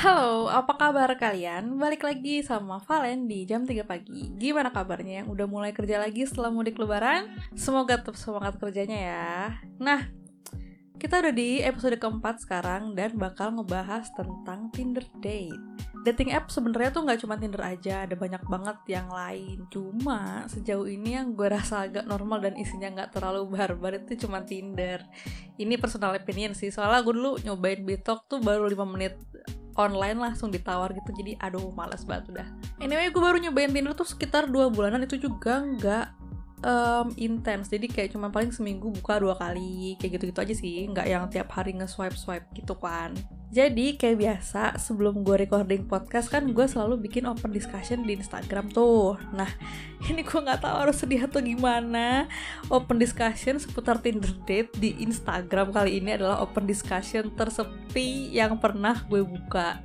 Halo, apa kabar kalian? Balik lagi sama Valen di jam 3 pagi. Gimana kabarnya? Yang udah mulai kerja lagi setelah mudik lebaran? Semoga tetap semangat kerjanya ya. Nah, kita udah di episode keempat sekarang dan bakal ngebahas tentang Tinder Date. Dating app sebenarnya tuh nggak cuma Tinder aja, ada banyak banget yang lain. Cuma sejauh ini yang gue rasa agak normal dan isinya nggak terlalu barbar itu cuma Tinder. Ini personal opinion sih, soalnya gue dulu nyobain Bitok tuh baru 5 menit online langsung ditawar gitu. Jadi aduh males banget udah. Anyway gue baru nyobain Tinder tuh sekitar dua bulanan. Itu juga nggak um, intens. Jadi kayak cuma paling seminggu buka dua kali kayak gitu-gitu aja sih. Nggak yang tiap hari nge-swipe swipe gitu kan. Jadi kayak biasa sebelum gue recording podcast kan gue selalu bikin open discussion di Instagram tuh. Nah ini gue nggak tahu harus sedih atau gimana. Open discussion seputar Tinder date di Instagram kali ini adalah open discussion tersepi yang pernah gue buka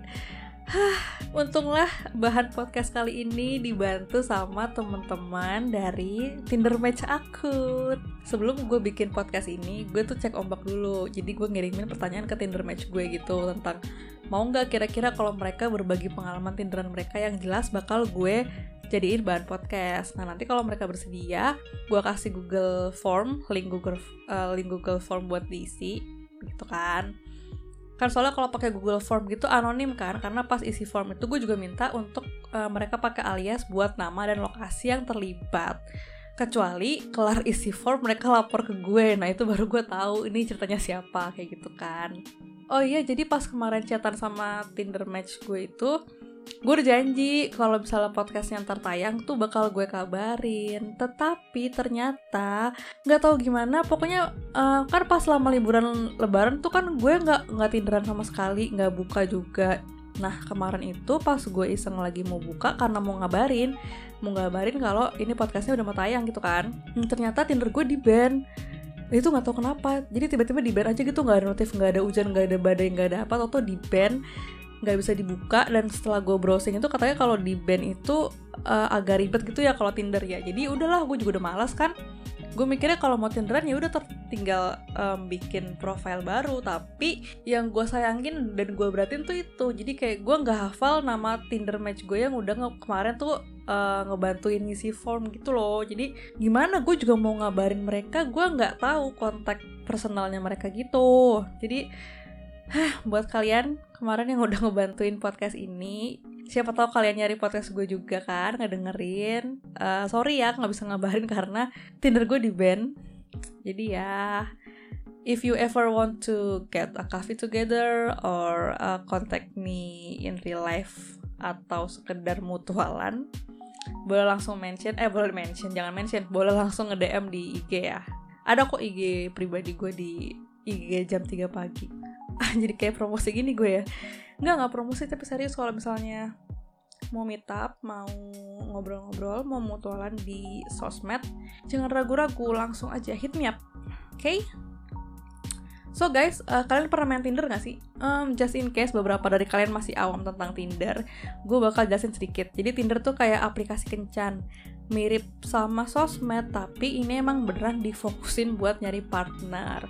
Hah, untunglah bahan podcast kali ini dibantu sama teman-teman dari Tinder Match Akut. Sebelum gue bikin podcast ini, gue tuh cek ombak dulu. Jadi gue ngirimin pertanyaan ke Tinder Match gue gitu tentang mau nggak kira-kira kalau mereka berbagi pengalaman Tinderan mereka yang jelas bakal gue jadiin bahan podcast. Nah nanti kalau mereka bersedia, gue kasih Google Form, link Google uh, link Google Form buat diisi, gitu kan kan soalnya kalau pakai Google Form gitu anonim kan karena pas isi form itu gue juga minta untuk uh, mereka pakai alias buat nama dan lokasi yang terlibat. Kecuali kelar isi form mereka lapor ke gue. Nah itu baru gue tahu ini ceritanya siapa kayak gitu kan. Oh iya jadi pas kemarin chatan sama Tinder match gue itu gue udah janji kalau misalnya podcastnya ntar tayang tuh bakal gue kabarin. Tetapi ternyata nggak tahu gimana pokoknya uh, kan pas lama liburan lebaran tuh kan gue nggak nggak tinderan sama sekali nggak buka juga. Nah kemarin itu pas gue iseng lagi mau buka karena mau ngabarin mau ngabarin kalau ini podcastnya udah mau tayang gitu kan. Hmm, ternyata tinder gue di ban itu nggak tahu kenapa. Jadi tiba-tiba di ban aja gitu nggak ada notif nggak ada hujan nggak ada badai nggak ada apa atau di ban nggak bisa dibuka dan setelah gue browsing itu katanya kalau di band itu uh, agak ribet gitu ya kalau Tinder ya. Jadi udahlah gue juga udah malas kan. Gue mikirnya kalau mau Tinderan ya udah tinggal um, bikin profile baru. Tapi yang gue sayangin dan gue beratin tuh itu. Jadi kayak gue nggak hafal nama Tinder match gue yang udah nge kemarin tuh uh, ngebantuin ngisi form gitu loh. Jadi gimana gue juga mau ngabarin mereka gue nggak tahu kontak personalnya mereka gitu. Jadi Hah, buat kalian kemarin yang udah ngebantuin podcast ini siapa tahu kalian nyari podcast gue juga kan ngedengerin. Uh, sorry ya nggak bisa ngabarin karena tinder gue di band jadi ya if you ever want to get a coffee together or uh, contact me in real life atau sekedar mutualan boleh langsung mention eh boleh mention jangan mention boleh langsung nge DM di IG ya. Ada kok IG pribadi gue di IG jam 3 pagi jadi kayak promosi gini gue ya nggak nggak promosi tapi serius kalau misalnya mau meet up, mau ngobrol-ngobrol, mau mutualan di sosmed, jangan ragu-ragu, langsung aja hit me up. Oke? Okay? So guys, uh, kalian pernah main Tinder gak sih? Um, just in case beberapa dari kalian masih awam tentang Tinder, gue bakal jelasin sedikit. Jadi Tinder tuh kayak aplikasi kencan, mirip sama sosmed, tapi ini emang beneran difokusin buat nyari partner.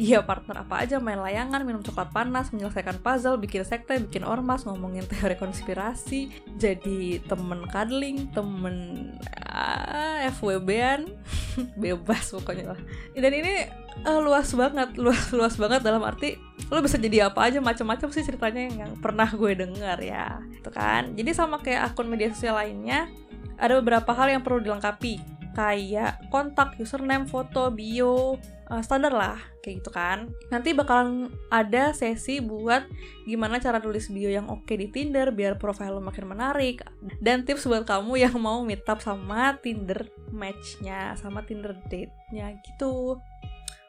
Iya partner apa aja main layangan, minum coklat panas, menyelesaikan puzzle, bikin sekte, bikin ormas, ngomongin teori konspirasi, jadi temen cuddling, temen ah, FWB-an, bebas pokoknya lah. Dan ini uh, luas banget, luas luas banget dalam arti lo bisa jadi apa aja macam-macam sih ceritanya yang pernah gue dengar ya, itu kan. Jadi sama kayak akun media sosial lainnya, ada beberapa hal yang perlu dilengkapi kayak kontak, username, foto, bio, uh, standar lah kayak gitu kan. Nanti bakalan ada sesi buat gimana cara tulis bio yang oke di Tinder biar profile lo makin menarik. Dan tips buat kamu yang mau meet up sama Tinder matchnya sama Tinder date-nya gitu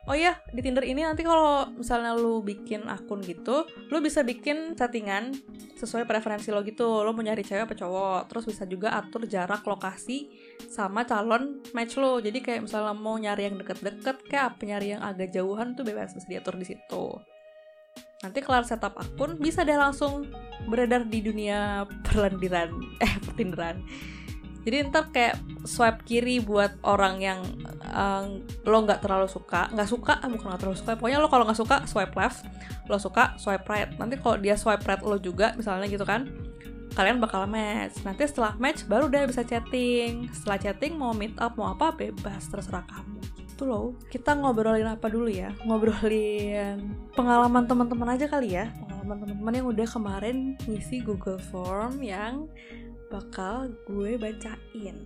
Oh iya, di Tinder ini nanti kalau misalnya lu bikin akun gitu, lu bisa bikin settingan sesuai preferensi lo gitu. Lo mau nyari cewek apa cowok. Terus bisa juga atur jarak lokasi sama calon match lo. Jadi kayak misalnya mau nyari yang deket-deket, kayak apa nyari yang agak jauhan tuh bebas bisa diatur di situ. Nanti kelar setup akun, bisa deh langsung beredar di dunia perlendiran, eh pertinderan jadi ntar kayak swipe kiri buat orang yang um, lo nggak terlalu suka. Nggak suka ah, bukan nggak terlalu suka. Pokoknya lo kalau nggak suka swipe left. Lo suka swipe right. Nanti kalau dia swipe right lo juga misalnya gitu kan kalian bakal match. Nanti setelah match baru udah bisa chatting. Setelah chatting mau meet up mau apa bebas terserah kamu. Itu loh. Kita ngobrolin apa dulu ya? Ngobrolin pengalaman teman-teman aja kali ya. Pengalaman teman-teman yang udah kemarin ngisi Google Form yang bakal gue bacain.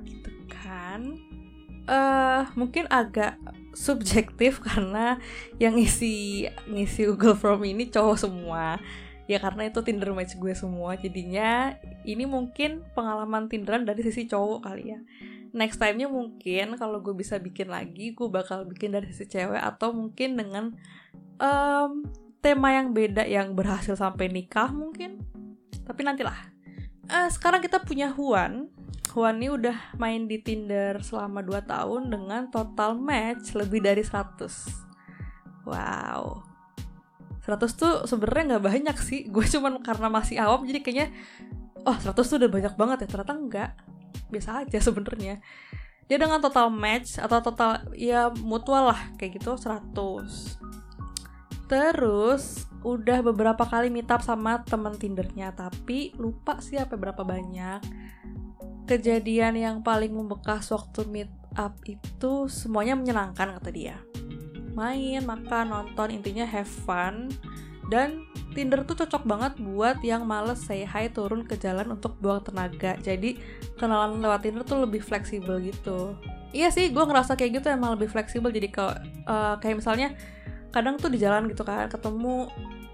Gitu kan? Uh, mungkin agak subjektif karena yang ngisi ngisi Google Form ini cowok semua. Ya karena itu Tinder match gue semua. Jadinya ini mungkin pengalaman Tinderan dari sisi cowok kali ya. Next time-nya mungkin kalau gue bisa bikin lagi gue bakal bikin dari sisi cewek atau mungkin dengan um, tema yang beda yang berhasil sampai nikah mungkin. Tapi nantilah uh, sekarang kita punya Huan. Huan ini udah main di Tinder selama 2 tahun dengan total match lebih dari 100 wow. 100 tuh sebenarnya nggak banyak sih. Gue cuman karena masih awam jadi kayaknya oh 100 tuh udah banyak banget ya. Ternyata enggak biasa aja sebenarnya. Dia dengan total match atau total ya mutual lah kayak gitu 100 terus udah beberapa kali meet up sama temen tindernya tapi lupa sih apa berapa banyak kejadian yang paling membekas waktu meet up itu semuanya menyenangkan kata dia main, makan, nonton, intinya have fun. Dan Tinder tuh cocok banget buat yang males say hi turun ke jalan untuk buang tenaga. Jadi kenalan lewat Tinder tuh lebih fleksibel gitu. Iya sih, gue ngerasa kayak gitu emang lebih fleksibel. Jadi kalau uh, kayak misalnya kadang tuh di jalan gitu kan ketemu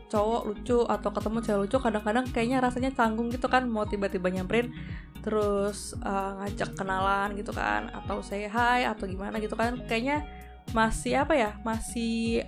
cowok lucu atau ketemu cewek lucu kadang-kadang kayaknya rasanya canggung gitu kan mau tiba-tiba nyamperin terus uh, ngajak kenalan gitu kan atau say hi atau gimana gitu kan kayaknya masih apa ya masih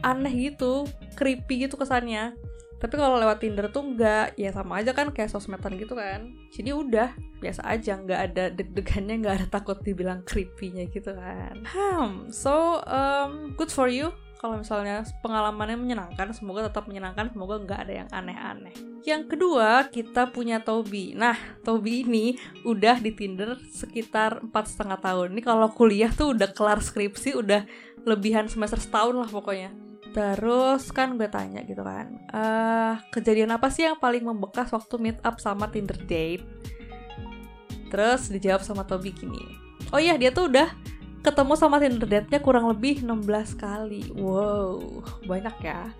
aneh gitu creepy gitu kesannya. Tapi kalau lewat Tinder tuh nggak ya sama aja kan kayak sosmedan gitu kan. Jadi udah biasa aja nggak ada deg-degannya nggak ada takut dibilang creepy-nya gitu kan. Hmm so um, good for you kalau misalnya pengalamannya menyenangkan semoga tetap menyenangkan semoga nggak ada yang aneh-aneh. Yang kedua kita punya Toby. Nah Toby ini udah di Tinder sekitar empat setengah tahun. Ini kalau kuliah tuh udah kelar skripsi udah lebihan semester setahun lah pokoknya. Terus kan gue tanya gitu kan uh, kejadian apa sih yang paling membekas waktu meet up sama Tinder date? Terus dijawab sama Toby gini oh iya dia tuh udah ketemu sama Tinder date-nya kurang lebih 16 kali. Wow, banyak ya.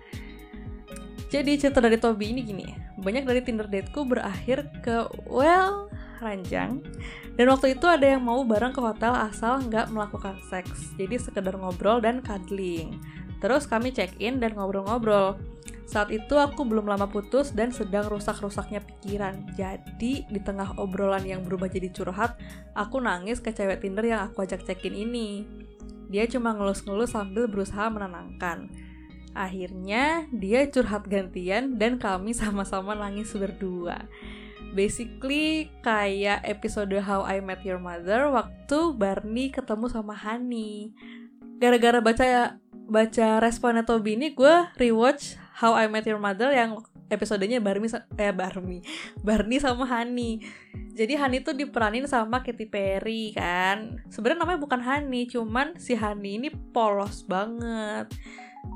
Jadi cerita dari Toby ini gini, banyak dari Tinder dateku berakhir ke well ranjang dan waktu itu ada yang mau bareng ke hotel asal nggak melakukan seks jadi sekedar ngobrol dan cuddling terus kami check in dan ngobrol-ngobrol saat itu aku belum lama putus dan sedang rusak-rusaknya pikiran. Jadi di tengah obrolan yang berubah jadi curhat, aku nangis ke cewek Tinder yang aku ajak check-in ini. Dia cuma ngelus-ngelus sambil berusaha menenangkan. Akhirnya dia curhat gantian dan kami sama-sama nangis berdua. Basically kayak episode How I Met Your Mother waktu Barney ketemu sama Honey. Gara-gara baca baca responnya Toby ini gue rewatch How I Met Your Mother yang episodenya Barney eh Barney Barney sama Hani. Jadi Hani tuh diperanin sama Katy Perry kan? Sebenarnya namanya bukan Hani cuman si Hani ini polos banget.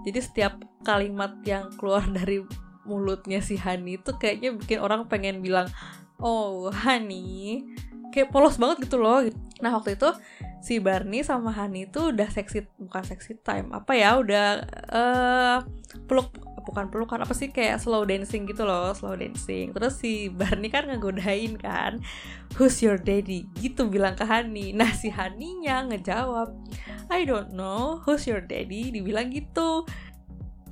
Jadi setiap kalimat yang keluar dari mulutnya si Hani itu kayaknya bikin orang pengen bilang oh Hani kayak polos banget gitu loh. Nah waktu itu si Barney sama Hani itu udah seksi bukan seksi time apa ya udah uh, peluk bukan pelukan apa sih kayak slow dancing gitu loh slow dancing. Terus si Barney kan ngegodain kan who's your daddy? Gitu bilang ke Hani. Nah si Haninya ngejawab I don't know who's your daddy? Dibilang gitu.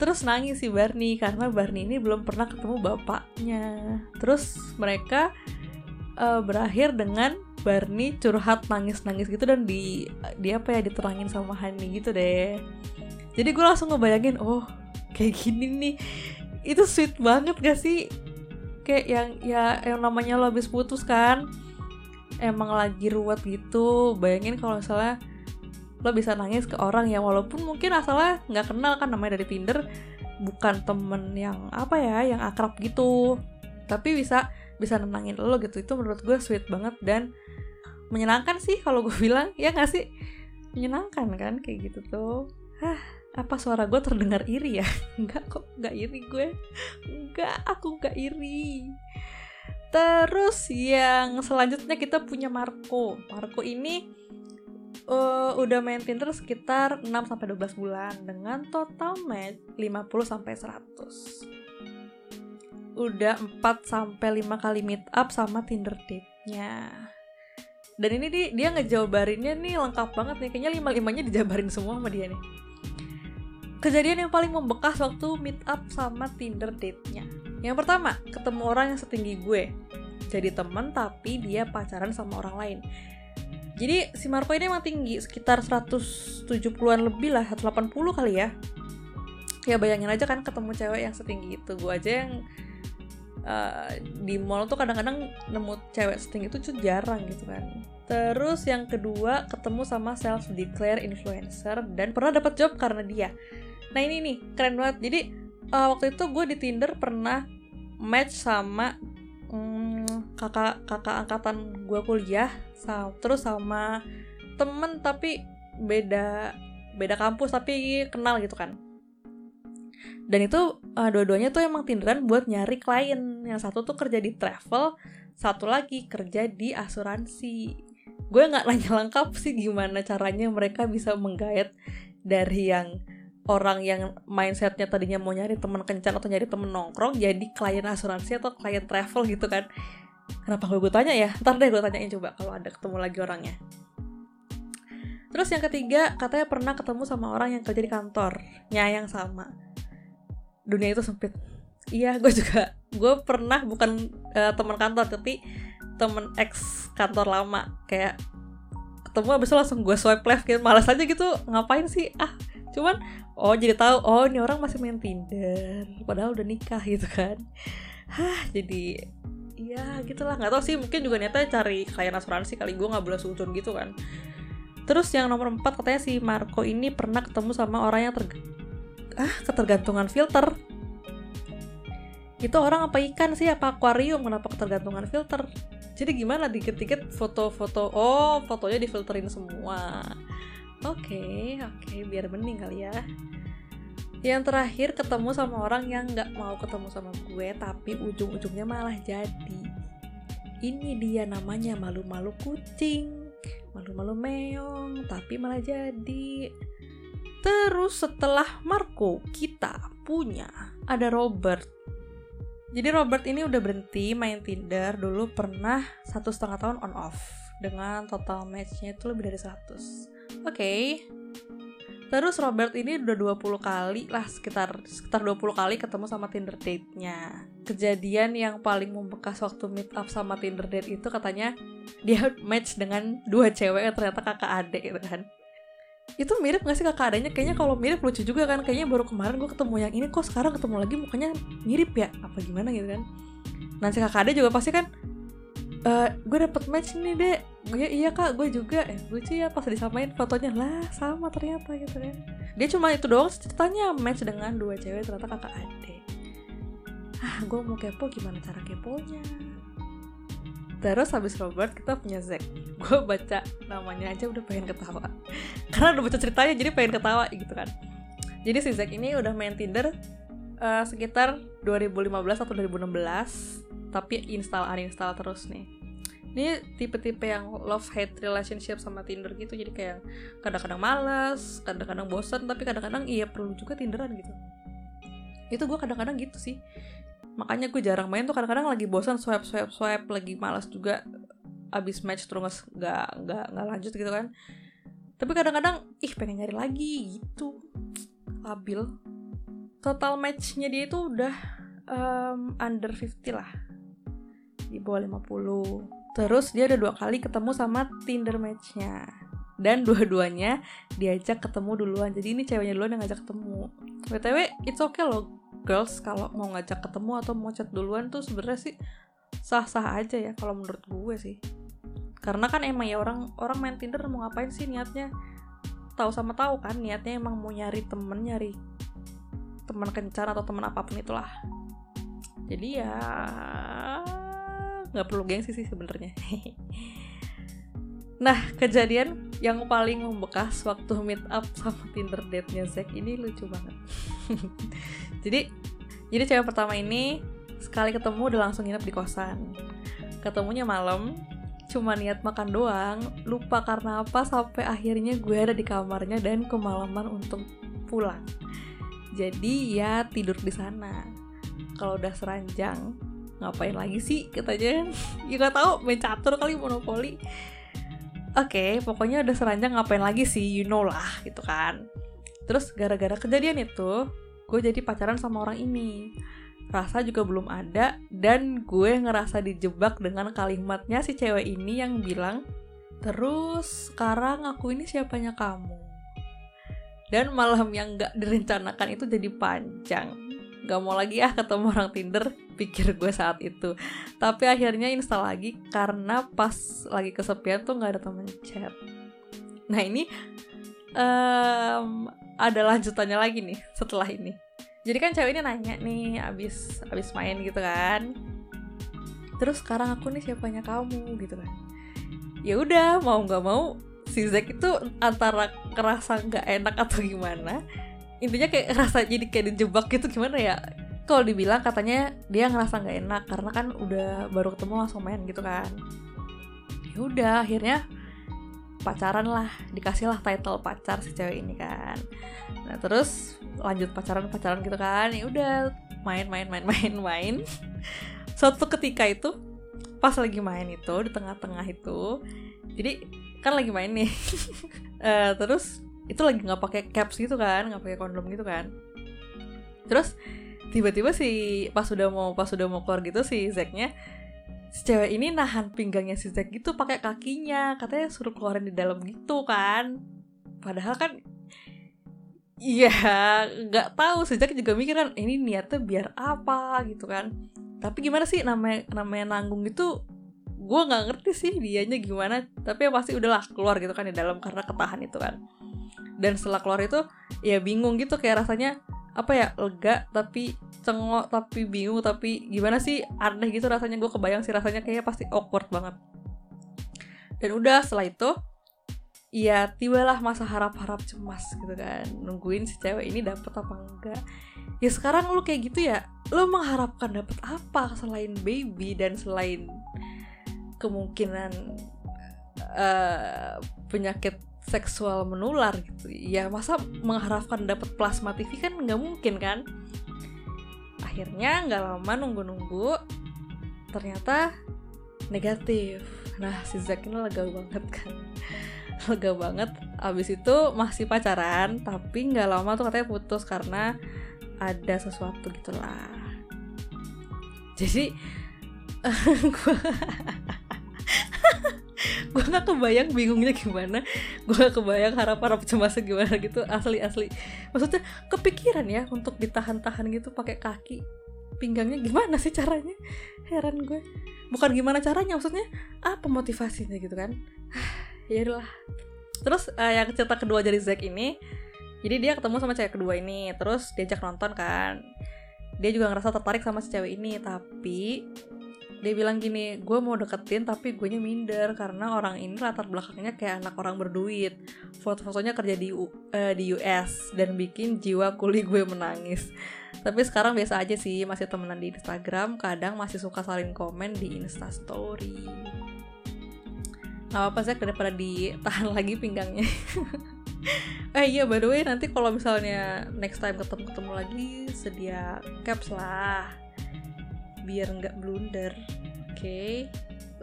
Terus nangis si Barney karena Barney ini belum pernah ketemu bapaknya. Terus mereka uh, berakhir dengan Barney curhat nangis-nangis gitu dan di di apa ya diterangin sama Hani gitu deh. Jadi gue langsung ngebayangin oh kayak gini nih. Itu sweet banget gak sih? Kayak yang ya yang namanya lo habis putus kan? Emang lagi ruwet gitu. Bayangin kalau misalnya lo bisa nangis ke orang yang walaupun mungkin asalnya nggak kenal kan namanya dari Tinder bukan temen yang apa ya yang akrab gitu. Tapi bisa bisa nenangin lo gitu. Itu menurut gue sweet banget dan menyenangkan sih kalau gue bilang. Ya nggak sih? Menyenangkan kan kayak gitu tuh. Hah, apa suara gue terdengar iri ya nggak kok nggak iri gue nggak aku nggak iri terus yang selanjutnya kita punya Marco Marco ini uh, udah main Tinder sekitar 6 sampai 12 bulan dengan total match 50 sampai 100. Udah 4 sampai 5 kali meet up sama Tinder date-nya. Dan ini dia, dia ngejabarinnya nih lengkap banget nih. Kayaknya lima-limanya dijabarin semua sama dia nih. Kejadian yang paling membekas waktu meet up sama Tinder date-nya. Yang pertama, ketemu orang yang setinggi gue. Jadi temen tapi dia pacaran sama orang lain. Jadi si Marco ini emang tinggi sekitar 170-an lebih lah 180 kali ya. Ya bayangin aja kan ketemu cewek yang setinggi itu. Gue aja yang uh, di mall tuh kadang-kadang nemu cewek setinggi itu jarang gitu kan. Terus yang kedua ketemu sama self declare influencer dan pernah dapat job karena dia nah ini nih keren banget. Jadi uh, waktu itu gue di Tinder pernah match sama hmm, kakak kakak angkatan gue kuliah sama, terus sama temen tapi beda beda kampus tapi kenal gitu kan. Dan itu uh, dua-duanya tuh emang tinderan buat nyari klien. Yang satu tuh kerja di travel satu lagi kerja di asuransi. Gue nggak nanya lengkap sih gimana caranya mereka bisa menggait dari yang orang yang mindsetnya tadinya mau nyari temen kencan atau nyari temen nongkrong jadi klien asuransi atau klien travel gitu kan Kenapa gue tanya ya? Ntar deh gue tanyain coba kalau ada ketemu lagi orangnya. Terus yang ketiga, katanya pernah ketemu sama orang yang kerja di kantornya yang sama. Dunia itu sempit. Iya, gue juga. Gue pernah bukan uh, teman kantor, tapi temen ex kantor lama. Kayak ketemu abis itu langsung gue swipe left gitu. Malas aja gitu, ngapain sih? Ah, cuman oh jadi tahu oh ini orang masih main Tinder padahal udah nikah gitu kan. Hah jadi iya gitulah. Nggak tau sih mungkin juga niatnya cari klien asuransi kali gue nggak boleh sujud gitu kan. Terus yang nomor 4 katanya si Marco ini pernah ketemu sama orang yang ter ah ketergantungan filter. Itu orang apa ikan sih? Apa akuarium? Kenapa ketergantungan filter? Jadi gimana dikit-dikit foto-foto oh fotonya difilterin semua oke okay, oke okay, biar bening kali ya. Yang terakhir ketemu sama orang yang nggak mau ketemu sama gue tapi ujung-ujungnya malah jadi. Ini dia namanya malu-malu kucing malu-malu meong tapi malah jadi. Terus setelah Marco kita punya ada Robert. Jadi Robert ini udah berhenti main Tinder dulu pernah satu setengah tahun on off. Dengan total matchnya itu lebih dari 100 oke okay, Terus Robert ini udah 20 kali lah sekitar sekitar 20 kali ketemu sama Tinder date-nya. Kejadian yang paling membekas waktu meet up sama Tinder date itu katanya dia match dengan dua cewek yang ternyata kakak adik gitu kan. Itu mirip gak sih kakak adanya? Kayaknya kalau mirip lucu juga kan. Kayaknya baru kemarin gue ketemu yang ini kok sekarang ketemu lagi mukanya mirip ya? Apa gimana gitu kan. Nanti kakak adik juga pasti kan uh, gue dapet match nih dek. Gue iya kak. Gue juga. Eh lucu ya pas disamain fotonya. Lah sama ternyata gitu kan. Dia cuma itu doang ceritanya match dengan dua cewek ternyata kakak adik. Ah gue mau kepo gimana cara keponya. Terus habis Robert kita punya Zack. Gue baca namanya aja udah pengen ketawa. Karena udah baca ceritanya jadi pengen ketawa gitu kan. Jadi si Zack ini udah main Tinder uh, sekitar 2015 atau 2016 tapi install uninstall terus nih. Ini tipe-tipe yang love hate relationship sama Tinder gitu jadi kayak kadang-kadang males kadang-kadang bosan tapi kadang-kadang iya perlu juga Tinderan gitu. Itu gue kadang-kadang gitu sih. Makanya gue jarang main tuh kadang-kadang lagi bosan swipe swipe swipe lagi malas juga abis match terus nggak nggak nggak lanjut gitu kan. Tapi kadang-kadang ih pengen nyari lagi gitu. Labil. Total matchnya dia itu udah um, under 50 lah di bawah 50 terus dia ada dua kali ketemu sama Tinder matchnya. Dan dua-duanya diajak ketemu duluan. Jadi ini ceweknya duluan yang ngajak ketemu. Btw it's okay loh girls. Kalau mau ngajak ketemu atau mau chat duluan tuh sebenarnya sih sah-sah aja ya kalau menurut gue sih. Karena kan emang ya orang orang main Tinder mau ngapain sih niatnya? Tahu sama tahu kan niatnya emang mau nyari temen nyari teman kencan atau teman apa pun itulah. Jadi ya nggak perlu gengsi sih sebenarnya. Nah kejadian yang paling membekas waktu meet up sama Tinder date-nya Zack ini lucu banget. Jadi jadi cewek pertama ini sekali ketemu udah langsung nginep di kosan. Ketemunya malam cuma niat makan doang lupa karena apa sampai akhirnya gue ada di kamarnya dan kemalaman untuk pulang. Jadi ya tidur di sana. Kalau udah seranjang ngapain lagi sih? Katanya. Ya gak tau main catur kali monopoli. Oke okay, pokoknya udah seranjang ngapain lagi sih? You know lah gitu kan. Terus gara-gara kejadian itu gue jadi pacaran sama orang ini. Rasa juga belum ada dan gue ngerasa dijebak dengan kalimatnya si cewek ini yang bilang terus sekarang aku ini siapanya kamu? Dan malam yang gak direncanakan itu jadi panjang gak mau lagi ah ketemu orang Tinder pikir gue saat itu. Tapi akhirnya install lagi karena pas lagi kesepian tuh gak ada temen chat. Nah ini um, ada lanjutannya lagi nih setelah ini. Jadi kan cewek ini nanya nih abis abis main gitu kan. Terus sekarang aku nih siapanya kamu gitu kan. Ya udah mau nggak mau si Zack itu antara kerasa nggak enak atau gimana intinya kayak rasa jadi kayak dijebak gitu gimana ya? Kalau dibilang katanya dia ngerasa nggak enak karena kan udah baru ketemu langsung main gitu kan. Ya udah akhirnya pacaran lah dikasih lah title pacar si cewek ini kan. Nah terus lanjut pacaran pacaran gitu kan. Ya udah main main main main main. Suatu ketika itu pas lagi main itu di tengah-tengah itu jadi kan lagi main nih. Uh, terus itu lagi nggak pakai caps gitu kan nggak pakai kondom gitu kan. Terus tiba-tiba si pas sudah mau pas sudah mau keluar gitu si Zacknya si cewek ini nahan pinggangnya si Zack gitu pakai kakinya katanya suruh keluarin di dalam gitu kan. Padahal kan iya nggak tahu. Sejak juga mikir kan ini niatnya biar apa? gitu kan. Tapi gimana sih namanya namanya nanggung itu gue nggak ngerti sih dianya gimana tapi ya pasti udahlah keluar gitu kan di dalam karena ketahan itu kan. Dan setelah keluar itu ya bingung gitu kayak rasanya apa ya lega tapi cengok tapi bingung tapi gimana sih aneh gitu rasanya gue kebayang sih rasanya kayak pasti awkward banget. Dan udah setelah itu ya tibalah masa harap-harap cemas gitu kan nungguin si cewek ini dapet apa enggak. Ya sekarang lu kayak gitu ya lu mengharapkan dapet apa selain baby dan selain kemungkinan uh, penyakit seksual menular gitu. Ya masa mengharapkan dapat plasma TV kan nggak mungkin kan? Akhirnya nggak lama nunggu-nunggu ternyata negatif. Nah si Zack ini lega banget kan? Lega banget. Abis itu masih pacaran tapi nggak lama tuh katanya putus karena ada sesuatu gitulah. Jadi gue gue gak kebayang bingungnya gimana. Gue gak kebayang harap-harap cemasnya gimana gitu asli asli maksudnya kepikiran ya untuk ditahan-tahan gitu pakai kaki. Pinggangnya gimana sih caranya? Heran gue. Bukan gimana caranya maksudnya apa motivasinya gitu kan? Ya udahlah. Terus uh, yang cerita kedua dari Zack ini jadi dia ketemu sama cewek kedua ini terus diajak nonton kan. Dia juga ngerasa tertarik sama si cewek ini tapi dia bilang gini gue mau deketin tapi gue nya minder karena orang ini latar belakangnya kayak anak orang berduit. Foto-fotonya kerja di uh, di US dan bikin jiwa kuli gue menangis. Tapi sekarang biasa aja sih masih temenan di Instagram kadang masih suka saling komen di Insta Story. Gak apa-apa sih daripada ditahan lagi pinggangnya. Eh iya by the way nanti kalau misalnya next time ketemu ketemu lagi sedia caps lah biar nggak blunder. Oke okay?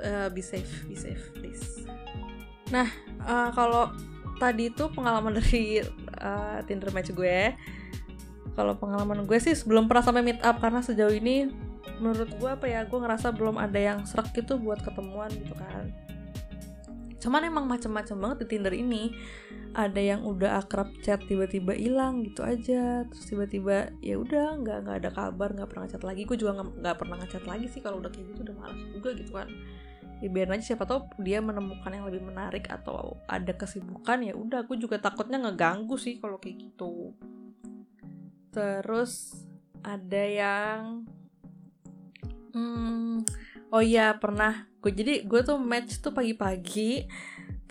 uh, eh, be safe be safe please. Nah uh, kalau tadi itu pengalaman dari uh, Tinder match gue. Kalau pengalaman gue sih sebelum pernah sampai meet up karena sejauh ini menurut gue apa ya gue ngerasa belum ada yang serak gitu buat ketemuan gitu kan cuman emang macem-macem banget di Tinder ini. Ada yang udah akrab chat tiba-tiba hilang gitu aja. Terus tiba-tiba ya udah nggak nggak ada kabar nggak pernah chat lagi. Gue juga nggak pernah ngechat lagi sih kalau udah kayak gitu udah malas juga gitu kan. Ya biar aja siapa tahu dia menemukan yang lebih menarik atau ada kesibukan ya udah. Gue juga takutnya ngeganggu sih kalau kayak gitu. Terus ada yang Hmm, oh iya pernah. Gue jadi gue tuh match tuh pagi-pagi,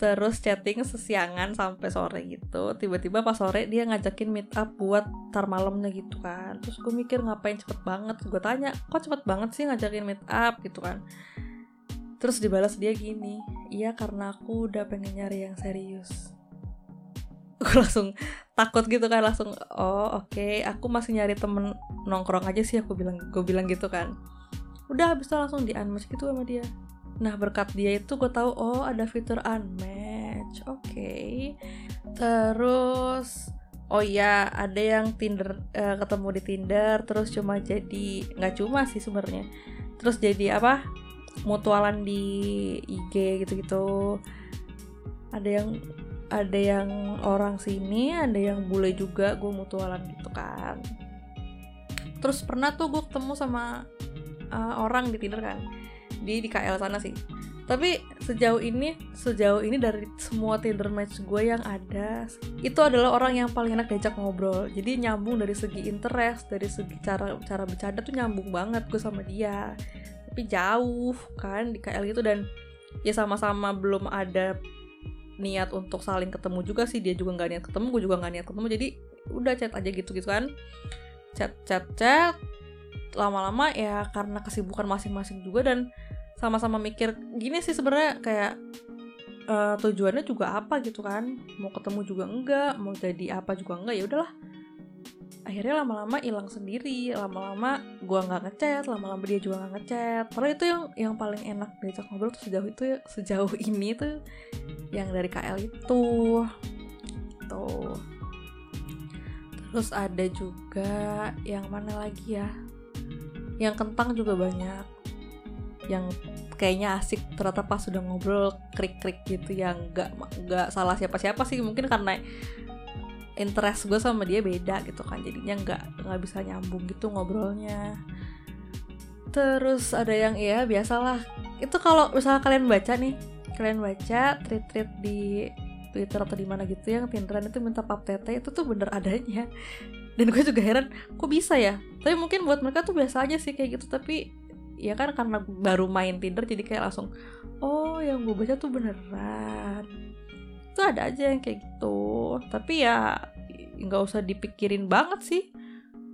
terus chatting sesiangan sampai sore gitu. Tiba-tiba pas sore dia ngajakin meet up buat tar malamnya gitu kan. Terus gue mikir ngapain cepet banget. Gue tanya, kok cepet banget sih ngajakin meet up gitu kan. Terus dibalas dia gini, iya karena aku udah pengen nyari yang serius. Gue langsung takut gitu kan langsung oh oke okay. aku masih nyari temen nongkrong aja sih aku bilang gue bilang gitu kan udah habis itu langsung di unmatch gitu sama dia. Nah berkat dia itu gue tahu oh ada fitur unmatch. Oke. Okay. terus oh iya ada yang Tinder uh, ketemu di Tinder terus cuma jadi nggak cuma sih sebenarnya. Terus jadi apa? Mutualan di IG gitu-gitu. Ada yang ada yang orang sini ada yang bule juga gue mutualan gitu kan. Terus pernah tuh gue ketemu sama uh, orang di Tinder kan? Di di KL sana sih. Tapi sejauh ini sejauh ini dari semua Tinder match gue yang ada itu adalah orang yang paling enak diajak ngobrol. Jadi nyambung dari segi interest dari segi cara cara bercanda tuh nyambung banget gue sama dia. Tapi jauh kan di KL gitu dan ya sama-sama belum ada niat untuk saling ketemu juga sih. Dia juga nggak niat ketemu gue juga nggak niat ketemu. Jadi udah chat aja gitu gitu kan. Chat chat chat lama-lama ya karena kesibukan masing-masing juga dan sama-sama mikir gini sih sebenarnya kayak uh, tujuannya juga apa gitu kan? Mau ketemu juga enggak? Mau jadi apa juga enggak? Ya udahlah. Akhirnya lama-lama hilang sendiri. Lama-lama gua nggak ngechat lama-lama dia juga nggak ngechat. Padahal itu yang yang paling enak diajak ngobrol tuh sejauh itu ya, sejauh ini tuh yang dari KL itu. Tuh. Terus ada juga yang mana lagi ya yang kentang juga banyak. Yang kayaknya asik ternyata pas sudah ngobrol krik-krik gitu yang nggak nggak salah siapa-siapa sih. Mungkin karena interest gue sama dia beda gitu kan jadinya nggak nggak bisa nyambung gitu ngobrolnya. Terus ada yang ya biasalah. Itu kalau misalnya kalian baca nih kalian baca tweet-tweet di Twitter atau di mana gitu yang Tinderan itu minta pap tete itu tuh bener adanya dan gue juga heran kok bisa ya? Tapi mungkin buat mereka tuh biasa aja sih kayak gitu. Tapi ya kan karena baru main Tinder jadi kayak langsung oh yang gue baca tuh beneran. Itu ada aja yang kayak gitu. Tapi ya nggak usah dipikirin banget sih.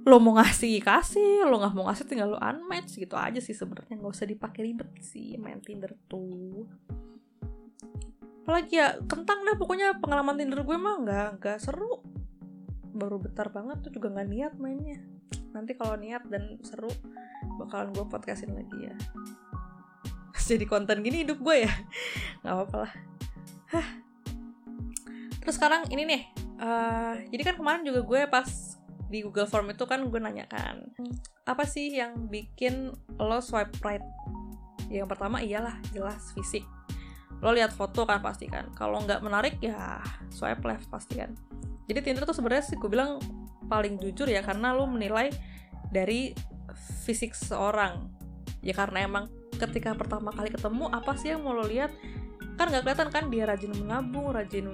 Lo mau ngasih kasih. Lo nggak mau ngasih tinggal lo unmatch. Gitu aja sih sebenarnya. Nggak usah dipakai ribet sih main Tinder tuh. Apalagi ya kentang dah pokoknya pengalaman Tinder gue mah nggak nggak seru baru bentar banget tuh juga nggak niat mainnya. Nanti kalau niat dan seru bakalan gue podcastin lagi ya. Jadi konten gini hidup gue ya? Nggak apa-apa lah. Hah. terus sekarang ini nih uh, jadi kan kemarin juga gue pas di Google Form itu kan gue nanya kan apa sih yang bikin lo swipe right? Yang pertama iyalah jelas fisik. Lo lihat foto kan pasti kan. Kalau nggak menarik ya swipe left pasti kan jadi Tinder tuh sebenarnya sih gue bilang paling jujur ya karena lo menilai dari fisik seseorang ya karena emang ketika pertama kali ketemu apa sih yang mau lo lihat? Kan nggak kelihatan kan dia rajin menabung rajin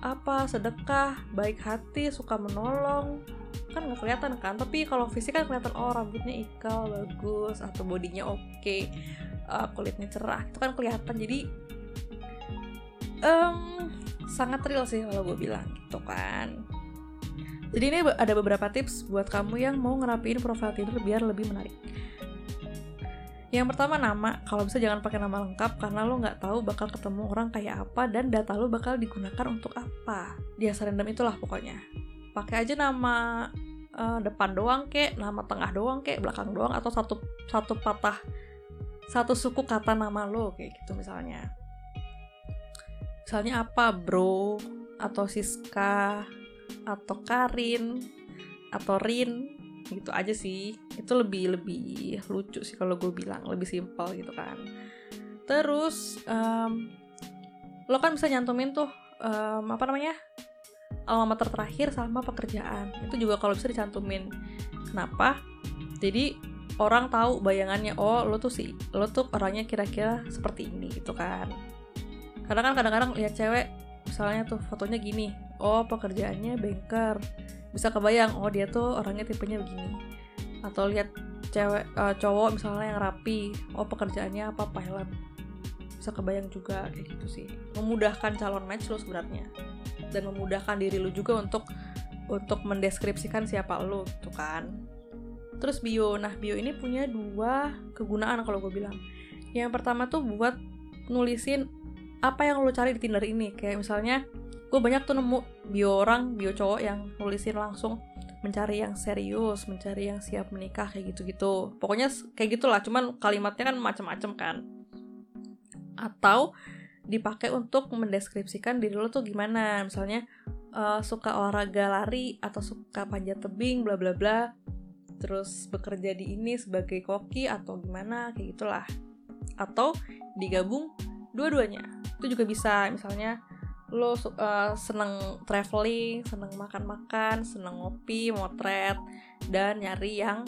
apa sedekah baik hati suka menolong. Kan nggak kelihatan kan? Tapi kalau fisik kan kelihatan oh rambutnya ikal bagus atau bodinya oke okay, uh, kulitnya cerah itu kan kelihatan. Jadi um, sangat real sih kalau gue bilang gitu kan jadi ini ada beberapa tips buat kamu yang mau ngerapiin profile Tinder biar lebih menarik. Yang pertama nama, kalau bisa jangan pakai nama lengkap karena lo nggak tahu bakal ketemu orang kayak apa dan data lo bakal digunakan untuk apa. Dia random itulah pokoknya. Pakai aja nama uh, depan doang kek, nama tengah doang kek, belakang doang atau satu satu patah satu suku kata nama lo kayak gitu misalnya. Misalnya apa, bro? Atau Siska? Atau Karin? Atau Rin? Gitu aja sih. Itu lebih lebih lucu sih kalau gue bilang, lebih simpel gitu kan. Terus um, lo kan bisa nyantumin tuh um, apa namanya? alamat terakhir sama pekerjaan. Itu juga kalau bisa dicantumin. Kenapa? Jadi orang tahu bayangannya oh lo tuh sih lo tuh orangnya kira-kira seperti ini gitu kan karena kan kadang-kadang lihat cewek misalnya tuh fotonya gini oh pekerjaannya banker. Bisa kebayang oh dia tuh orangnya tipenya begini. Atau lihat cewek uh, cowok misalnya yang rapi oh pekerjaannya apa pilot. Bisa kebayang juga kayak gitu sih. Memudahkan calon match lo sebenarnya. Dan memudahkan diri lu juga untuk untuk mendeskripsikan siapa lu tuh kan. Terus bio nah bio ini punya dua kegunaan kalau gue bilang. Yang pertama tuh buat nulisin apa yang lo cari di Tinder ini? Kayak misalnya gue banyak tuh nemu bio orang bio cowok yang nulisin langsung mencari yang serius mencari yang siap menikah kayak gitu-gitu. Pokoknya kayak gitulah cuman kalimatnya kan macam-macam kan. Atau dipakai untuk mendeskripsikan diri lo tuh gimana. Misalnya uh, suka olahraga lari atau suka panjat tebing bla bla bla. Terus bekerja di ini sebagai koki atau gimana kayak gitulah. Atau digabung dua-duanya. Itu juga bisa misalnya lo uh, seneng traveling seneng makan-makan seneng ngopi motret dan nyari yang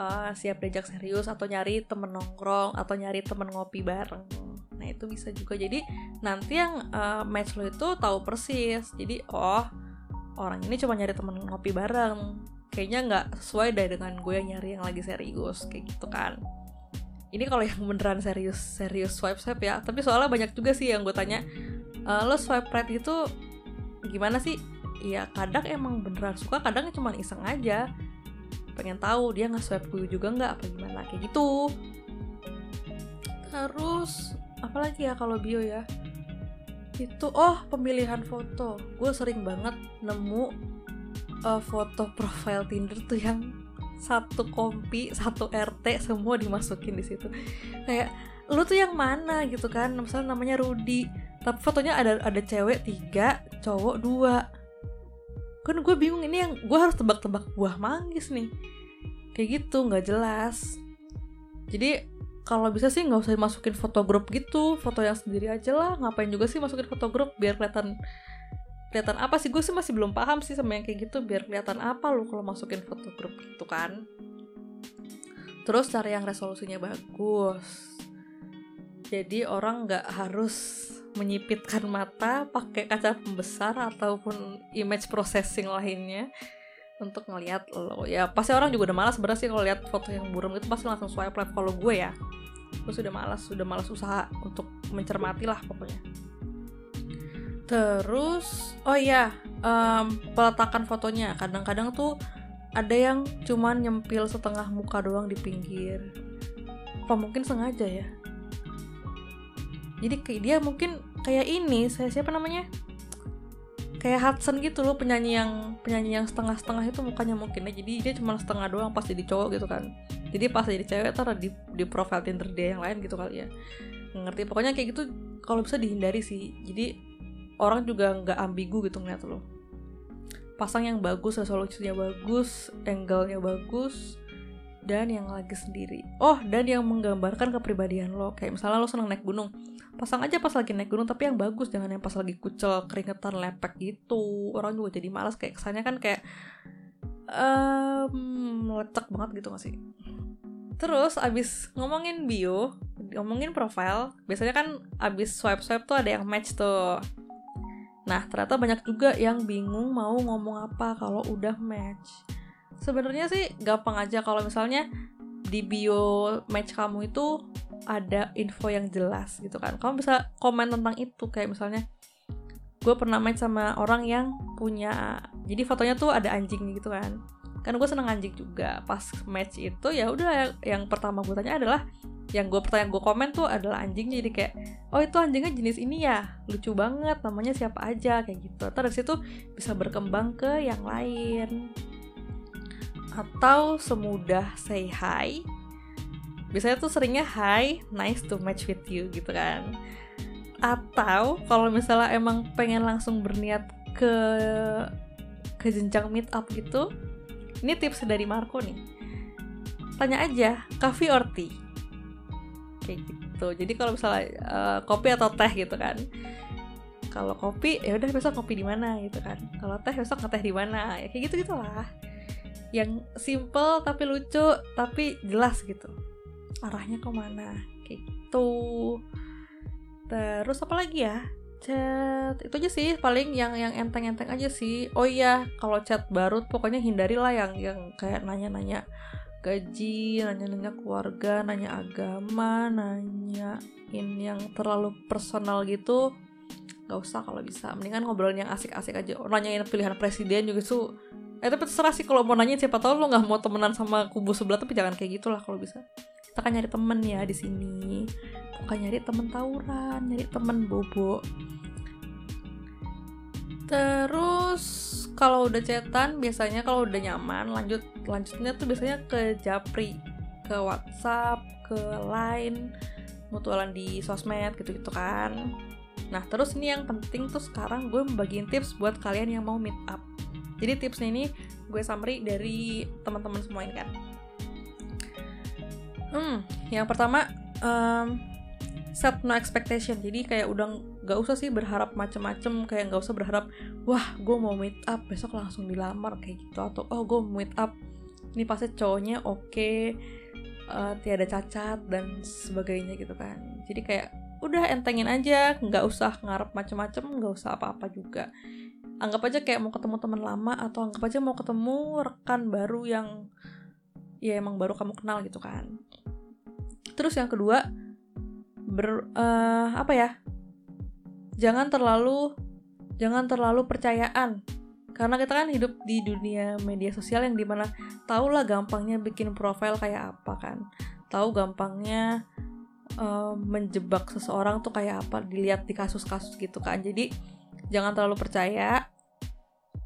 uh, siap diajak serius atau nyari temen nongkrong atau nyari temen ngopi bareng. Nah itu bisa juga. Jadi nanti yang uh, match lo itu tahu persis. Jadi oh orang ini cuma nyari temen ngopi bareng. Kayaknya nggak sesuai deh dengan gue yang nyari yang lagi serius kayak gitu kan ini kalau yang beneran serius serius swipe swipe ya. Tapi soalnya banyak juga sih yang gue tanya e, lo swipe right itu gimana sih? Ya kadang emang beneran suka kadang cuma iseng aja. Pengen tahu dia nggak swipe gue juga nggak apa gimana kayak gitu. Terus apalagi ya kalau bio ya? Itu oh pemilihan foto. Gue sering banget nemu uh, foto profile Tinder tuh yang satu kompi satu RT semua dimasukin di situ. Kayak lu tuh yang mana? gitu kan. Misalnya namanya Rudi. Tapi fotonya ada ada cewek tiga cowok dua. Kan gue bingung ini yang gue harus tebak-tebak buah manggis nih. Kayak gitu nggak jelas. Jadi kalau bisa sih nggak usah masukin foto grup gitu. Foto yang sendiri aja lah. Ngapain juga sih masukin foto grup biar kelihatan kelihatan apa sih? Gue sih masih belum paham sih sama yang kayak gitu. Biar kelihatan apa lu kalau masukin foto grup gitu kan. Terus cari yang resolusinya bagus. Jadi orang nggak harus menyipitkan mata pakai kaca pembesar ataupun image processing lainnya untuk ngelihat lo. Ya pasti orang juga udah malas sebenarnya sih kalau lihat foto yang buram itu pasti langsung swipe left kalau gue ya. Gue sudah malas sudah malas usaha untuk mencermati lah pokoknya Terus, oh iya, um, peletakan fotonya. Kadang-kadang tuh ada yang cuman nyempil setengah muka doang di pinggir. Apa mungkin sengaja ya? Jadi kayak dia mungkin kayak ini, saya siapa namanya? Kayak Hudson gitu loh, penyanyi yang penyanyi yang setengah-setengah itu mukanya mungkin ya. Jadi dia cuma setengah doang pas jadi cowok gitu kan. Jadi pas jadi cewek taruh di di profile Tinder dia yang lain gitu kali ya. Ngerti pokoknya kayak gitu kalau bisa dihindari sih. Jadi orang juga nggak ambigu gitu ngeliat lo. Pasang yang bagus resolusinya bagus angle-nya bagus dan yang lagi sendiri. Oh dan yang menggambarkan kepribadian lo. Kayak misalnya lo seneng naik gunung. Pasang aja pas lagi naik gunung tapi yang bagus jangan yang pas lagi kucel keringetan lepek gitu. Orang juga jadi malas kayak kesannya kan kayak um, lecek banget gitu gak sih? Terus abis ngomongin bio ngomongin profile biasanya kan abis swipe swipe tuh ada yang match tuh Nah, ternyata banyak juga yang bingung mau ngomong apa kalau udah match. Sebenarnya sih gampang aja kalau misalnya di bio match kamu itu ada info yang jelas gitu kan. Kamu bisa komen tentang itu kayak misalnya gue pernah match sama orang yang punya jadi fotonya tuh ada anjing gitu kan kan gue seneng anjing juga pas match itu ya udah yang, pertama gue tanya adalah yang gue pertanyaan gue komen tuh adalah anjing jadi kayak oh itu anjingnya jenis ini ya? Lucu banget namanya siapa aja kayak gitu. Terus situ bisa berkembang ke yang lain. Atau semudah say hi. Biasanya tuh seringnya hi nice to match with you gitu kan. Atau kalau misalnya emang pengen langsung berniat ke ke jenjang meet up gitu ini tips dari Marco nih. Tanya aja coffee or tea kayak gitu. Jadi kalau misalnya uh, kopi atau teh gitu kan. Kalau kopi ya udah besok kopi di mana gitu kan. Kalau teh besok ngeteh di mana? Ya kayak gitu gitulah yang simple tapi lucu tapi jelas gitu. Arahnya ke mana kayak gitu. Terus apa lagi ya? Chat. Itu aja sih paling yang yang enteng-enteng aja sih. Oh iya kalau chat baru pokoknya hindarilah yang yang kayak nanya-nanya gaji nanya-nanya keluarga nanya agama nanya in yang terlalu personal gitu nggak usah kalau bisa. Mendingan ngobrol yang asik-asik aja. Nanyain pilihan presiden juga tuh eh tapi terserah sih kalau mau nanya siapa tahu lo nggak mau temenan sama kubu sebelah tapi jangan kayak gitulah kalau bisa. Kita kan nyari temen ya di sini. Bukan nyari temen tawuran nyari temen bobo terus kalau udah cetan biasanya kalau udah nyaman lanjut lanjutnya tuh biasanya ke japri ke WhatsApp ke Line mutualan di sosmed gitu-gitu kan. Nah terus ini yang penting tuh sekarang gue membagiin tips buat kalian yang mau meet up. Jadi tipsnya ini gue summary dari teman-teman semua ini kan. Hmm yang pertama um, set no expectation. Jadi kayak udah gak usah sih berharap macem-macem kayak gak usah berharap wah gue mau meet up besok langsung dilamar kayak gitu. Atau oh gue meet up ini pasti cowoknya oke okay, uh, tiada cacat dan sebagainya gitu kan. Jadi kayak udah entengin aja nggak usah ngarep macem-macem nggak usah apa-apa juga. Anggap aja kayak mau ketemu teman lama atau anggap aja mau ketemu rekan baru yang ya emang baru kamu kenal gitu kan. Terus yang kedua ber uh, apa ya? Jangan terlalu jangan terlalu percayaan. Karena kita kan hidup di dunia media sosial yang di mana tau lah gampangnya bikin profil kayak apa kan. Tahu gampangnya uh, menjebak seseorang tuh kayak apa dilihat di kasus-kasus gitu kan. Jadi jangan terlalu percaya.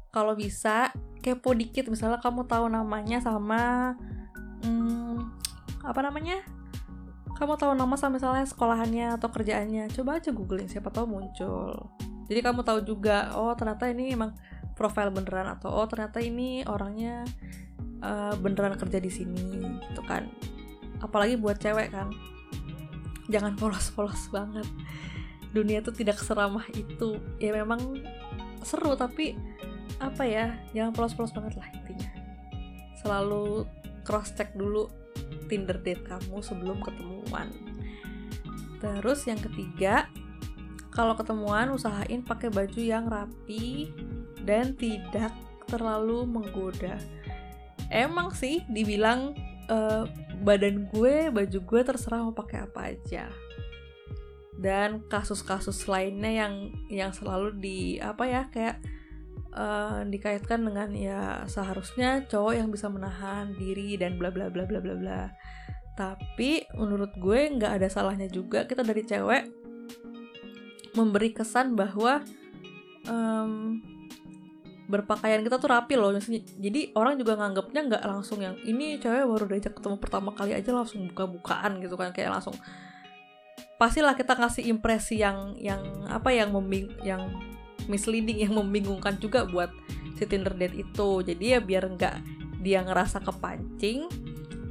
Kalau bisa kepo dikit. Misalnya kamu tahu namanya sama hmm, apa namanya kamu tahu nama sama misalnya sekolahannya atau kerjaannya? Coba aja googling siapa tahu muncul. Jadi kamu tahu juga oh ternyata ini emang profil beneran atau oh ternyata ini orangnya uh, beneran kerja di sini gitu kan. Apalagi buat cewek kan. Jangan polos-polos banget. Dunia tuh tidak seramah itu. Ya memang seru tapi apa ya? Jangan polos-polos banget lah intinya. Selalu cross check dulu Tinder date kamu sebelum ketemuan. Terus yang ketiga kalau ketemuan usahain pakai baju yang rapi dan tidak terlalu menggoda. Emang sih dibilang uh, badan gue baju gue terserah mau pakai apa aja. Dan kasus-kasus lainnya yang yang selalu di apa ya kayak uh, dikaitkan dengan ya seharusnya cowok yang bisa menahan diri dan bla bla bla bla bla bla. Tapi menurut gue nggak ada salahnya juga kita dari cewek memberi kesan bahwa um, berpakaian kita tuh rapi loh. Jadi orang juga nganggapnya nggak langsung yang ini cewek baru diajak ketemu pertama kali aja langsung buka-bukaan gitu kan. Kayak langsung pastilah kita kasih impresi yang yang apa yang membing yang misleading yang membingungkan juga buat si Tinder date itu. Jadi ya biar nggak dia ngerasa kepancing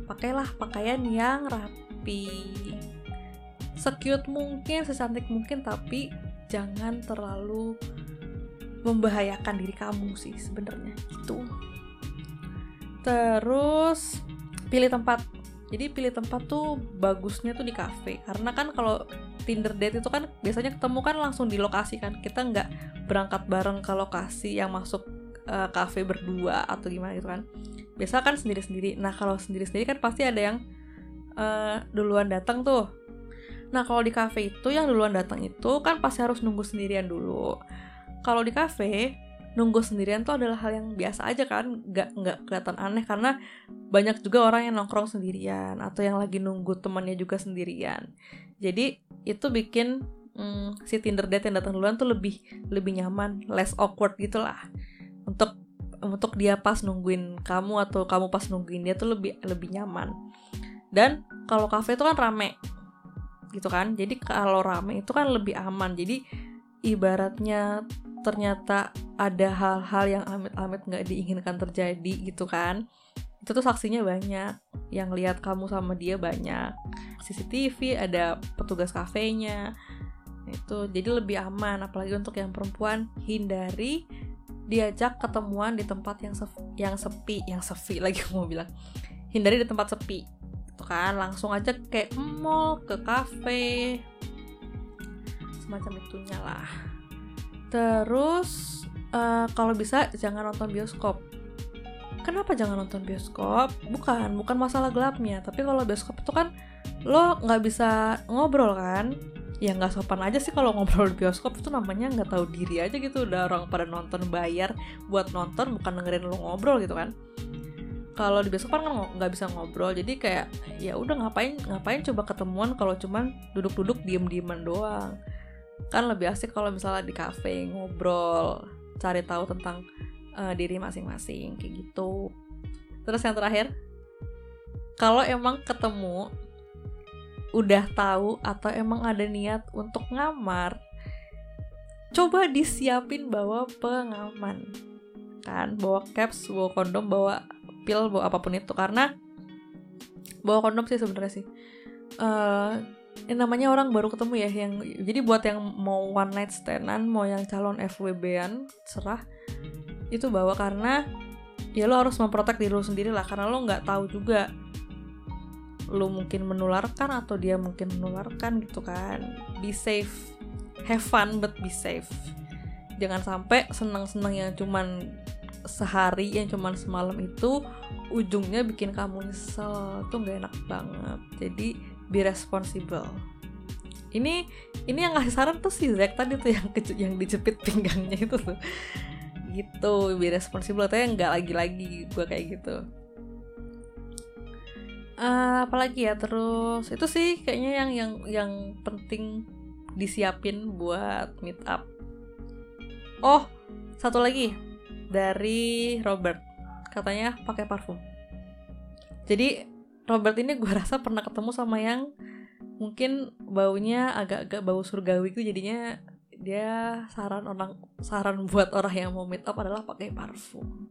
pakailah pakaian yang rapi. Secute mungkin secantik mungkin tapi jangan terlalu membahayakan diri kamu sih sebenarnya. Itu terus pilih tempat. Jadi pilih tempat tuh bagusnya tuh di cafe. Karena kan kalau Tinder date itu kan biasanya ketemu kan langsung di lokasi kan. Kita nggak berangkat bareng ke lokasi yang masuk uh, cafe berdua atau gimana gitu kan. Biasa kan sendiri-sendiri. Nah kalau sendiri-sendiri kan pasti ada yang uh, duluan datang tuh. Nah kalau di cafe itu yang duluan datang itu kan pasti harus nunggu sendirian dulu. Kalau di cafe nunggu sendirian tuh adalah hal yang biasa aja kan nggak nggak kelihatan aneh karena banyak juga orang yang nongkrong sendirian atau yang lagi nunggu temannya juga sendirian. Jadi itu bikin hmm, si Tinder date yang datang duluan tuh lebih lebih nyaman less awkward gitulah untuk untuk dia pas nungguin kamu atau kamu pas nungguin dia tuh lebih lebih nyaman. Dan kalau cafe itu kan rame gitu kan? Jadi kalau rame itu kan lebih aman. Jadi ibaratnya ternyata ada hal-hal yang amit-amit nggak diinginkan terjadi gitu kan. Itu tuh saksinya banyak. Yang lihat kamu sama dia banyak. CCTV ada petugas kafenya. Itu jadi lebih aman. Apalagi untuk yang perempuan hindari diajak ketemuan di tempat yang sepi, yang sepi. Yang sepi lagi mau bilang. Hindari di tempat sepi. Itu kan langsung aja kayak mall ke kafe. Semacam itunya lah Terus uh, kalau bisa jangan nonton bioskop. kenapa jangan nonton bioskop? Bukan bukan masalah gelapnya tapi kalau bioskop itu kan lo nggak bisa ngobrol kan? Ya nggak sopan aja sih kalau ngobrol di bioskop itu namanya nggak tahu diri aja gitu. Udah orang pada nonton bayar buat nonton bukan dengerin lo ngobrol gitu kan? Kalau di bioskop kan nggak bisa ngobrol jadi kayak ya udah ngapain ngapain coba ketemuan kalau cuman duduk-duduk diem-dieman doang kan lebih asik kalau misalnya di cafe ngobrol cari tahu tentang uh, diri masing-masing kayak gitu. Terus yang terakhir kalau emang ketemu udah tahu atau emang ada niat untuk ngamar coba disiapin bawa pengaman. Kan bawa caps bawa kondom bawa pil bawa apa pun itu. Karena bawa kondom sih sebenarnya sih. Uh, yang namanya orang baru ketemu ya yang jadi buat yang mau one night standan mau yang calon FWB-an serah. Itu bawa karena ya lo harus memprotek diri lo sendiri lah karena lo nggak tahu juga lo mungkin menularkan atau dia mungkin menularkan gitu kan. Be safe. Have fun but be safe. Jangan sampai senang-senang yang cuman sehari yang cuman semalam itu ujungnya bikin kamu nyesel. Tuh nggak enak banget. Jadi be responsible. Ini ini yang ngasih saran tuh si Zack tadi tuh yang yang dijepit pinggangnya itu tuh. Gitu be responsible. Yang nggak lagi-lagi gue kayak gitu. Uh, apalagi ya terus itu sih kayaknya yang yang yang penting disiapin buat meet up. Oh satu lagi. Dari Robert. Katanya pakai parfum. Jadi Robert ini gue rasa pernah ketemu sama yang mungkin baunya agak-agak bau surgawi itu jadinya dia saran orang saran buat orang yang mau meet up adalah pakai parfum.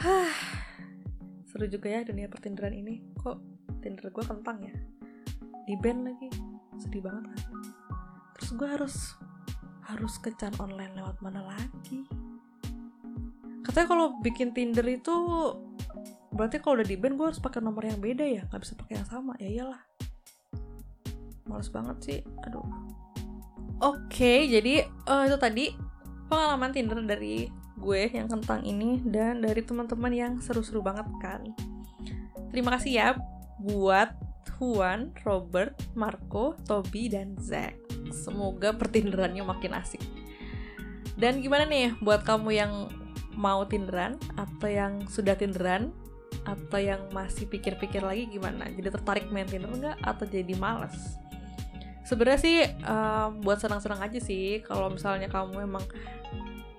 Hah, seru juga ya dunia pertinderan ini. Kok Tinder gue kentang ya? Di band lagi, sedih banget kan? Terus gue harus harus kecan online lewat mana lagi? Katanya kalau bikin Tinder itu berarti kalau udah di band gue harus pakai nomor yang beda ya? Nggak bisa pakai yang sama? Ya iyalah. Males banget sih. Aduh. Oke okay, jadi uh, itu tadi pengalaman Tinder dari gue yang kentang ini dan dari teman-teman yang seru-seru banget kan. Terima kasih ya buat Juan, Robert, Marco, Toby, dan Zack. Semoga pertinderannya makin asik. Dan gimana nih buat kamu yang mau tinderan atau yang sudah tinderan atau yang masih pikir-pikir lagi gimana? Jadi tertarik main Tinder enggak atau jadi males? Sebenarnya sih um, buat senang-senang aja sih. Kalau misalnya kamu emang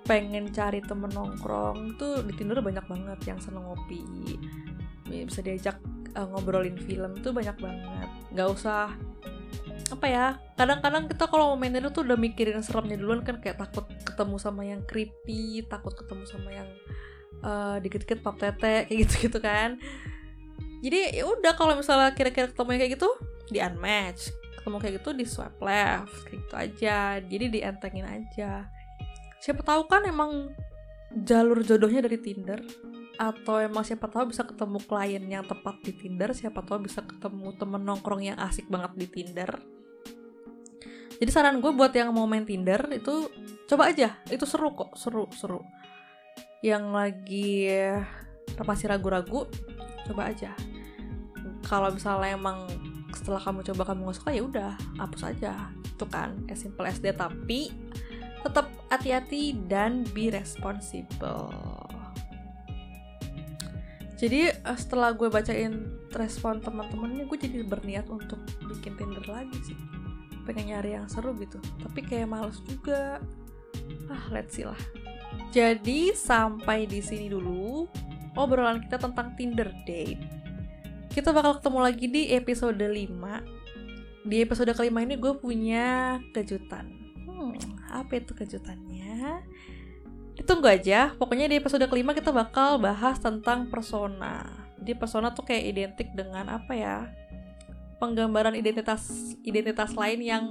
pengen cari temen nongkrong tuh di Tinder banyak banget yang seneng ngopi. Bisa diajak uh, ngobrolin film tuh banyak banget. Nggak usah apa ya kadang-kadang kita kalau mau main Tinder tuh udah mikirin seremnya duluan kan. Kayak takut ketemu sama yang creepy takut ketemu sama yang uh, dikit-dikit pap tete kayak gitu-gitu kan. Jadi ya udah kalau misalnya kira-kira ketemu kayak gitu di unmatch. Ketemu kayak gitu di swipe left kayak gitu aja. Jadi dientengin aja. Siapa tahu kan emang jalur jodohnya dari Tinder atau emang siapa tahu bisa ketemu klien yang tepat di Tinder siapa tahu bisa ketemu temen nongkrong yang asik banget di Tinder. Jadi saran gue buat yang mau main Tinder itu coba aja. Itu seru kok seru seru yang lagi masih ragu-ragu coba aja. Kalau misalnya emang setelah kamu coba kamu nggak suka ya udah hapus aja. Itu kan as simple as tapi tetap hati-hati dan be responsible. Jadi eh, setelah gue bacain respon teman-temannya gue jadi berniat untuk bikin Tinder lagi sih. Pengen nyari yang seru gitu. Tapi kayak males juga. Ah let's see lah jadi sampai di sini dulu obrolan kita tentang Tinder date. Kita bakal ketemu lagi di episode 5. Di episode kelima ini gue punya kejutan. Hmm, apa itu kejutannya? Ditunggu aja. Pokoknya di episode kelima kita bakal bahas tentang persona. Jadi persona tuh kayak identik dengan apa ya? Penggambaran identitas identitas lain yang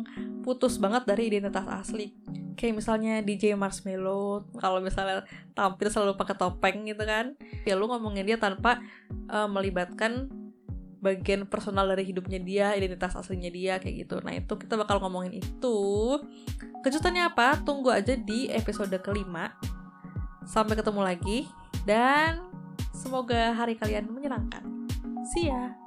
putus banget dari identitas asli kayak misalnya DJ Marshmello kalau misalnya tampil selalu pakai topeng gitu kan ya lu ngomongin dia tanpa uh, melibatkan bagian personal dari hidupnya dia, identitas aslinya dia kayak gitu. Nah itu kita bakal ngomongin itu. Kejutannya apa? Tunggu aja di episode kelima. Sampai ketemu lagi. Dan semoga hari kalian menyenangkan. See ya!